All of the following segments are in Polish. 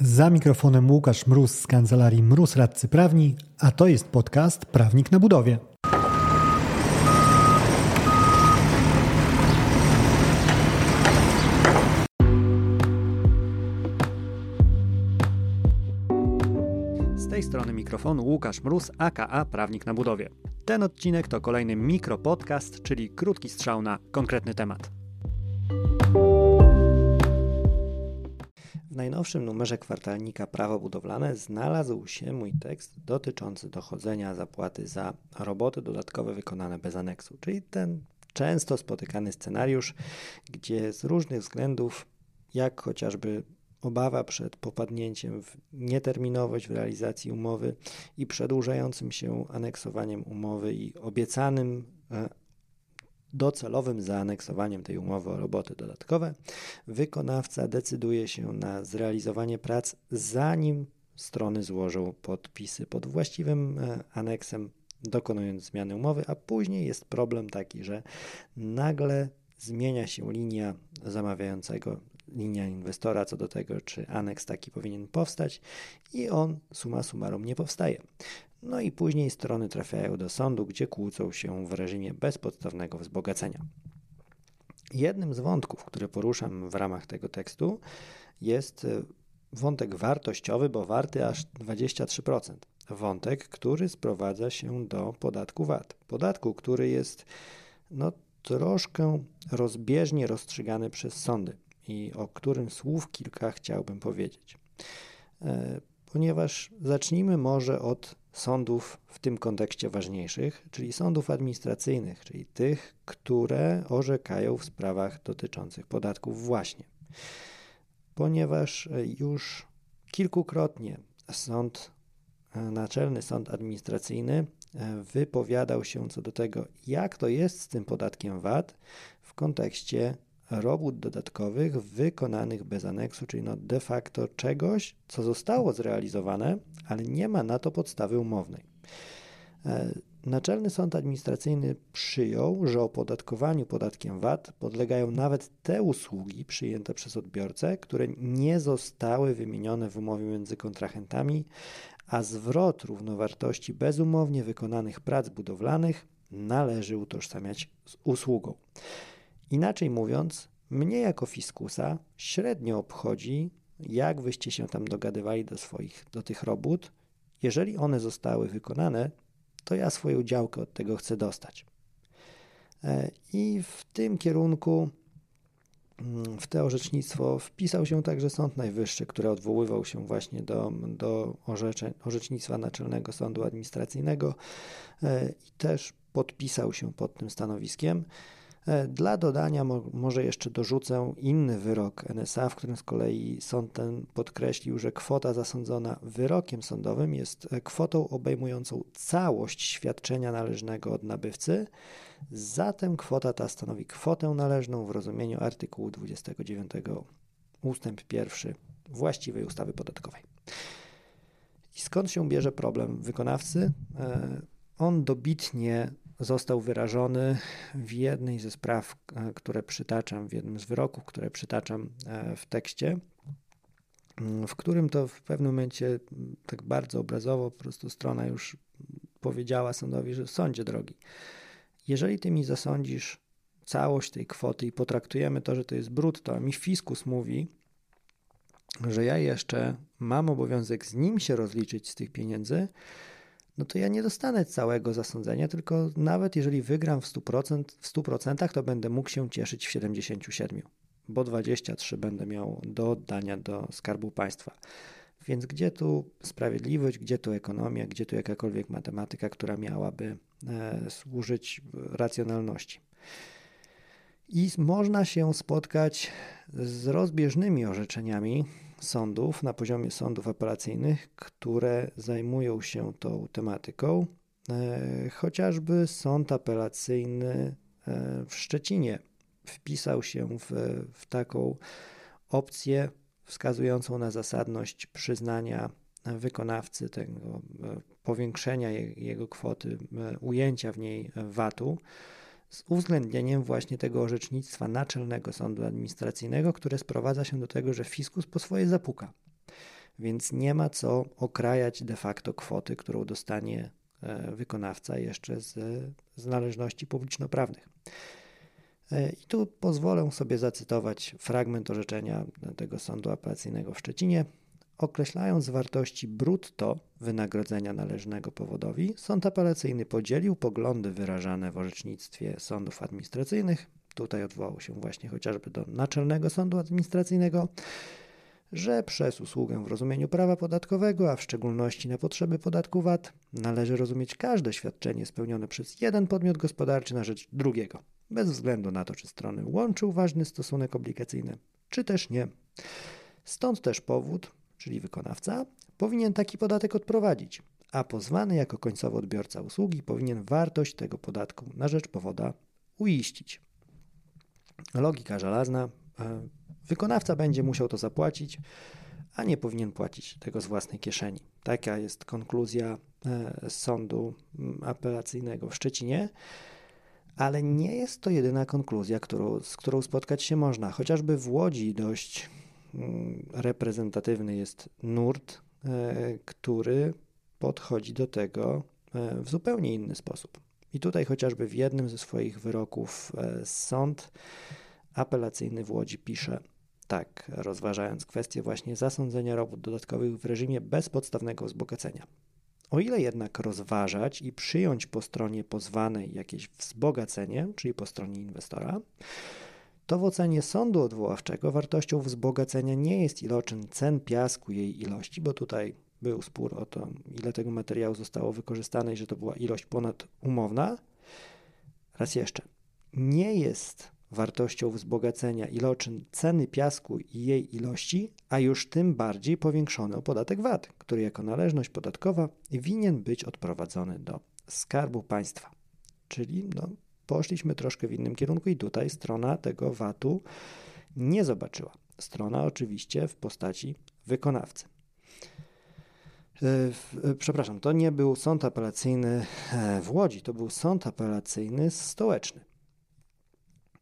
Za mikrofonem Łukasz Mróz z kancelarii Mróz Radcy Prawni, a to jest podcast Prawnik na budowie. Z tej strony mikrofonu Łukasz Mróz, aka Prawnik na budowie. Ten odcinek to kolejny mikropodcast, czyli krótki strzał na konkretny temat. Najnowszym numerze kwartalnika Prawo Budowlane znalazł się mój tekst dotyczący dochodzenia zapłaty za roboty dodatkowe wykonane bez aneksu, czyli ten często spotykany scenariusz, gdzie z różnych względów, jak chociażby obawa przed popadnięciem w nieterminowość w realizacji umowy i przedłużającym się aneksowaniem umowy i obiecanym e, docelowym zaaneksowaniem tej umowy o roboty dodatkowe, wykonawca decyduje się na zrealizowanie prac, zanim strony złożą podpisy pod właściwym e, aneksem, dokonując zmiany umowy, a później jest problem taki, że nagle zmienia się linia zamawiającego, linia inwestora co do tego, czy aneks taki powinien powstać i on suma summarum nie powstaje. No i później strony trafiają do sądu, gdzie kłócą się w reżimie bezpodstawnego wzbogacenia. Jednym z wątków, które poruszam w ramach tego tekstu, jest e, wątek wartościowy, bo warty aż 23%. Wątek, który sprowadza się do podatku VAT. Podatku, który jest no, troszkę rozbieżnie rozstrzygany przez sądy i o którym słów kilka chciałbym powiedzieć. E, ponieważ zacznijmy może od sądów w tym kontekście ważniejszych, czyli sądów administracyjnych, czyli tych, które orzekają w sprawach dotyczących podatków właśnie. Ponieważ już kilkukrotnie sąd, Naczelny Sąd Administracyjny wypowiadał się co do tego, jak to jest z tym podatkiem VAT w kontekście robót dodatkowych wykonanych bez aneksu, czyli no de facto czegoś, co zostało zrealizowane, ale nie ma na to podstawy umownej. E, Naczelny Sąd Administracyjny przyjął, że opodatkowaniu podatkiem VAT podlegają nawet te usługi przyjęte przez odbiorcę, które nie zostały wymienione w umowie między kontrahentami, a zwrot równowartości bezumownie wykonanych prac budowlanych należy utożsamiać z usługą. Inaczej mówiąc, mnie jako fiskusa średnio obchodzi, jak wyście się tam dogadywali do swoich, do tych robót. Jeżeli one zostały wykonane, to ja swoją działkę od tego chcę dostać. E, I w tym kierunku, mm, w to orzecznictwo wpisał się także Sąd Najwyższy, który odwoływał się właśnie do, do orzeczeń, orzecznictwa Naczelnego Sądu Administracyjnego e, i też podpisał się pod tym stanowiskiem. E, dla dodania mo może jeszcze dorzucę inny wyrok NSA, w którym z kolei sąd ten podkreślił, że kwota zasądzona wyrokiem sądowym jest e, kwotą obejmującą całość świadczenia należnego od nabywcy. Zatem kwota ta stanowi kwotę należną w rozumieniu artykułu 29 ustęp 1 właściwej ustawy podatkowej. I skąd się bierze problem wykonawcy? E, on dobitnie został wyrażony w jednej ze spraw, e, które przytaczam, w jednym z wyroków, które przytaczam e, w tekście, mm, w którym to w pewnym momencie mm, tak bardzo obrazowo po prostu strona już powiedziała sądowi, że sądzie drogi, jeżeli ty mi zasądzisz całość tej kwoty i potraktujemy to, że to jest brutto, a mi fiskus mówi, że ja jeszcze mam obowiązek z nim się rozliczyć z tych pieniędzy, no to ja nie dostanę całego zasądzenia, tylko nawet jeżeli wygram w 100%, w 100% to będę mógł się cieszyć w 77%, bo 23 będę miał do oddania do Skarbu Państwa. Więc gdzie tu sprawiedliwość, gdzie tu ekonomia, gdzie tu jakakolwiek matematyka, która miałaby e, służyć racjonalności. I można się spotkać z rozbieżnymi orzeczeniami sądów na poziomie sądów apelacyjnych, które zajmują się tą tematyką. E, chociażby sąd apelacyjny e, w Szczecinie wpisał się w, w taką opcję wskazującą na zasadność przyznania wykonawcy tego e, powiększenia jego kwoty, ujęcia w niej VAT-u z uwzględnieniem właśnie tego orzecznictwa Naczelnego Sądu Administracyjnego, które sprowadza się do tego, że fiskus po swoje zapuka. więc nie ma co okrajać de facto kwoty, którą dostanie e, wykonawca jeszcze z, z należności publiczno-prawnych. E, I tu pozwolę sobie zacytować fragment orzeczenia tego sądu apelacyjnego w Szczecinie. Określając wartości brutto wynagrodzenia należnego powodowi, sąd apelacyjny podzielił poglądy wyrażane w orzecznictwie sądów administracyjnych. Tutaj odwołał się właśnie chociażby do Naczelnego Sądu Administracyjnego, że przez usługę w rozumieniu prawa podatkowego, a w szczególności na potrzeby podatku VAT, należy rozumieć każde świadczenie spełnione przez jeden podmiot gospodarczy na rzecz drugiego, bez względu na to, czy strony łączył ważny stosunek obligacyjny, czy też nie. Stąd też powód, czyli wykonawca, powinien taki podatek odprowadzić, a pozwany jako końcowy odbiorca usługi powinien wartość tego podatku na rzecz powoda uiścić. Logika żelazna. E, wykonawca będzie musiał to zapłacić, a nie powinien płacić tego z własnej kieszeni. Taka jest konkluzja e, sądu apelacyjnego w Szczecinie. Ale nie jest to jedyna konkluzja, którą, z którą spotkać się można. Chociażby w Łodzi dość mm, reprezentatywny jest nurt, e, który podchodzi do tego w zupełnie inny sposób. I tutaj chociażby w jednym ze swoich wyroków e, sąd apelacyjny w Łodzi pisze tak, rozważając kwestię właśnie zasądzenia robót dodatkowych w reżimie bezpodstawnego wzbogacenia. O ile jednak rozważać i przyjąć po stronie pozwanej jakieś wzbogacenie, czyli po stronie inwestora, to w ocenie sądu odwoławczego wartością wzbogacenia nie jest iloczyn cen piasku jej ilości, bo tutaj był spór o to, ile tego materiału zostało wykorzystane i że to była ilość ponadumowna. Raz jeszcze, nie jest wartością wzbogacenia iloczyn ceny piasku i jej ilości, a już tym bardziej powiększony o podatek VAT, który jako należność podatkowa winien być odprowadzony do Skarbu Państwa. Czyli no, poszliśmy troszkę w innym kierunku i tutaj strona tego VAT-u nie zobaczyła. Strona oczywiście w postaci wykonawcy. E, e, przepraszam, to nie był sąd apelacyjny e, w Łodzi, to był sąd apelacyjny stołeczny.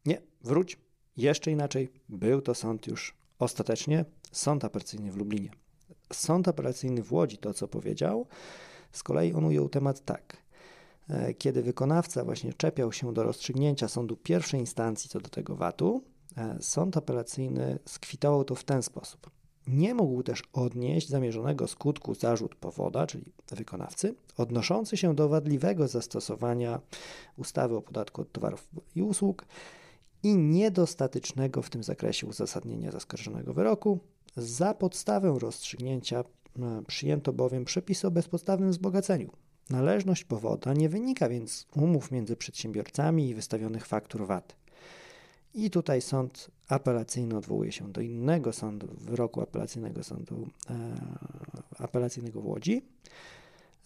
Nie, wróć, jeszcze inaczej, był to sąd już ostatecznie, sąd apelacyjny w Lublinie. Sąd apelacyjny w Łodzi, to co powiedział, z kolei on ujął temat tak. Kiedy wykonawca właśnie czepiał się do rozstrzygnięcia sądu pierwszej instancji co do tego VAT-u, sąd apelacyjny skwitował to w ten sposób. Nie mógł też odnieść zamierzonego skutku zarzut powoda, czyli wykonawcy, odnoszący się do wadliwego zastosowania ustawy o podatku od towarów i usług i niedostatecznego w tym zakresie uzasadnienia zaskarżonego wyroku. Za podstawę rozstrzygnięcia e, przyjęto bowiem przepisy o bezpodstawnym wzbogaceniu. Należność powoda nie wynika więc z umów między przedsiębiorcami i wystawionych faktur VAT. I tutaj sąd apelacyjny odwołuje się do innego sądu, wyroku apelacyjnego sądu e, apelacyjnego w Łodzi,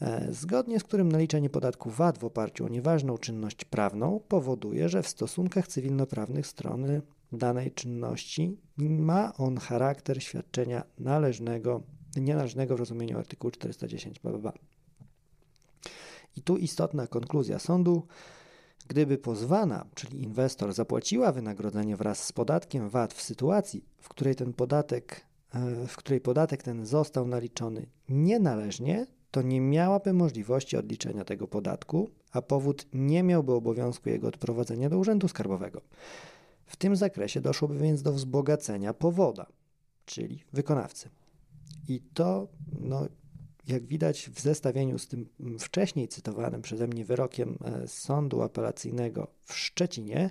e, zgodnie z którym naliczenie podatku VAT w oparciu o nieważną czynność prawną powoduje, że w stosunkach cywilnoprawnych strony danej czynności ma on charakter świadczenia należnego, nienależnego w rozumieniu artykułu 410 BBB. I tu istotna konkluzja sądu. Gdyby pozwana, czyli inwestor, zapłaciła wynagrodzenie wraz z podatkiem VAT w sytuacji, w której ten podatek, e, w której podatek ten został naliczony nienależnie, to nie miałaby możliwości odliczenia tego podatku, a powód nie miałby obowiązku jego odprowadzenia do Urzędu Skarbowego. W tym zakresie doszłoby więc do wzbogacenia powoda, czyli wykonawcy. I to no, jak widać w zestawieniu z tym wcześniej cytowanym przeze mnie wyrokiem e, Sądu Apelacyjnego w Szczecinie,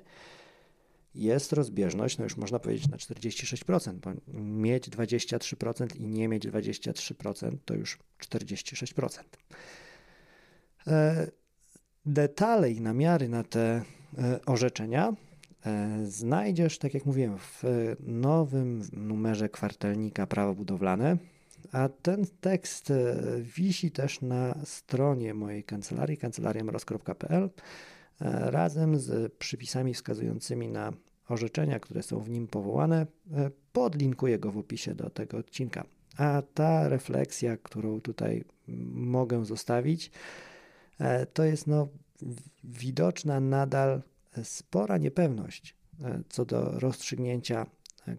jest rozbieżność, no już można powiedzieć na 46%, bo mieć 23% i nie mieć 23% to już 46%. E, detale i namiary na te e, orzeczenia znajdziesz, tak jak mówiłem, w nowym numerze kwartelnika Prawo Budowlane a ten tekst e, wisi też na stronie mojej kancelarii, kancelariamroz.pl, e, razem z przypisami wskazującymi na orzeczenia, które są w nim powołane. E, podlinkuję go w opisie do tego odcinka. A ta refleksja, którą tutaj mogę zostawić, to jest no, widoczna nadal spora niepewność co do rozstrzygnięcia,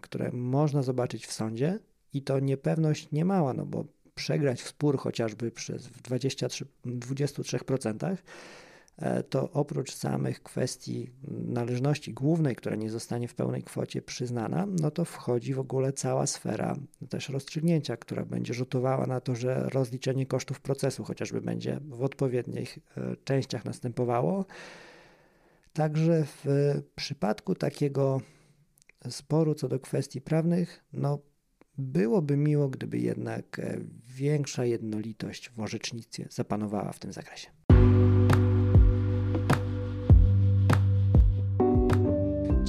które można zobaczyć w sądzie, i to niepewność niemała, no bo przegrać spór chociażby przez w 23, 23%, e, to oprócz samych kwestii należności głównej, która nie zostanie w pełnej kwocie przyznana, no to wchodzi w ogóle cała sfera też rozstrzygnięcia, która będzie rzutowała na to, że rozliczenie kosztów procesu chociażby będzie w odpowiednich e, częściach następowało. Także w przypadku takiego sporu co do kwestii prawnych, no byłoby miło, gdyby jednak e, większa jednolitość w orzecznictwie zapanowała w tym zakresie.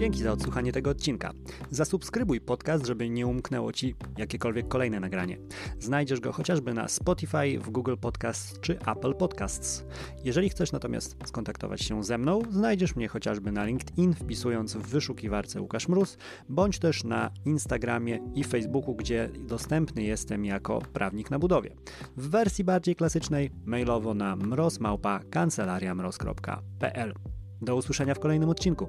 Dzięki za odsłuchanie tego odcinka. Zasubskrybuj podcast, żeby nie umknęło Ci jakiekolwiek kolejne nagranie. Znajdziesz go chociażby na Spotify, w Google Podcasts czy Apple Podcasts. Jeżeli chcesz natomiast skontaktować się ze mną, znajdziesz mnie chociażby na LinkedIn, wpisując w wyszukiwarce Łukasz Mróz, bądź też na Instagramie i Facebooku, gdzie dostępny jestem jako prawnik na budowie. W wersji bardziej klasycznej mailowo na mrozmałpa kancelariamroz.pl. Do usłyszenia w kolejnym odcinku.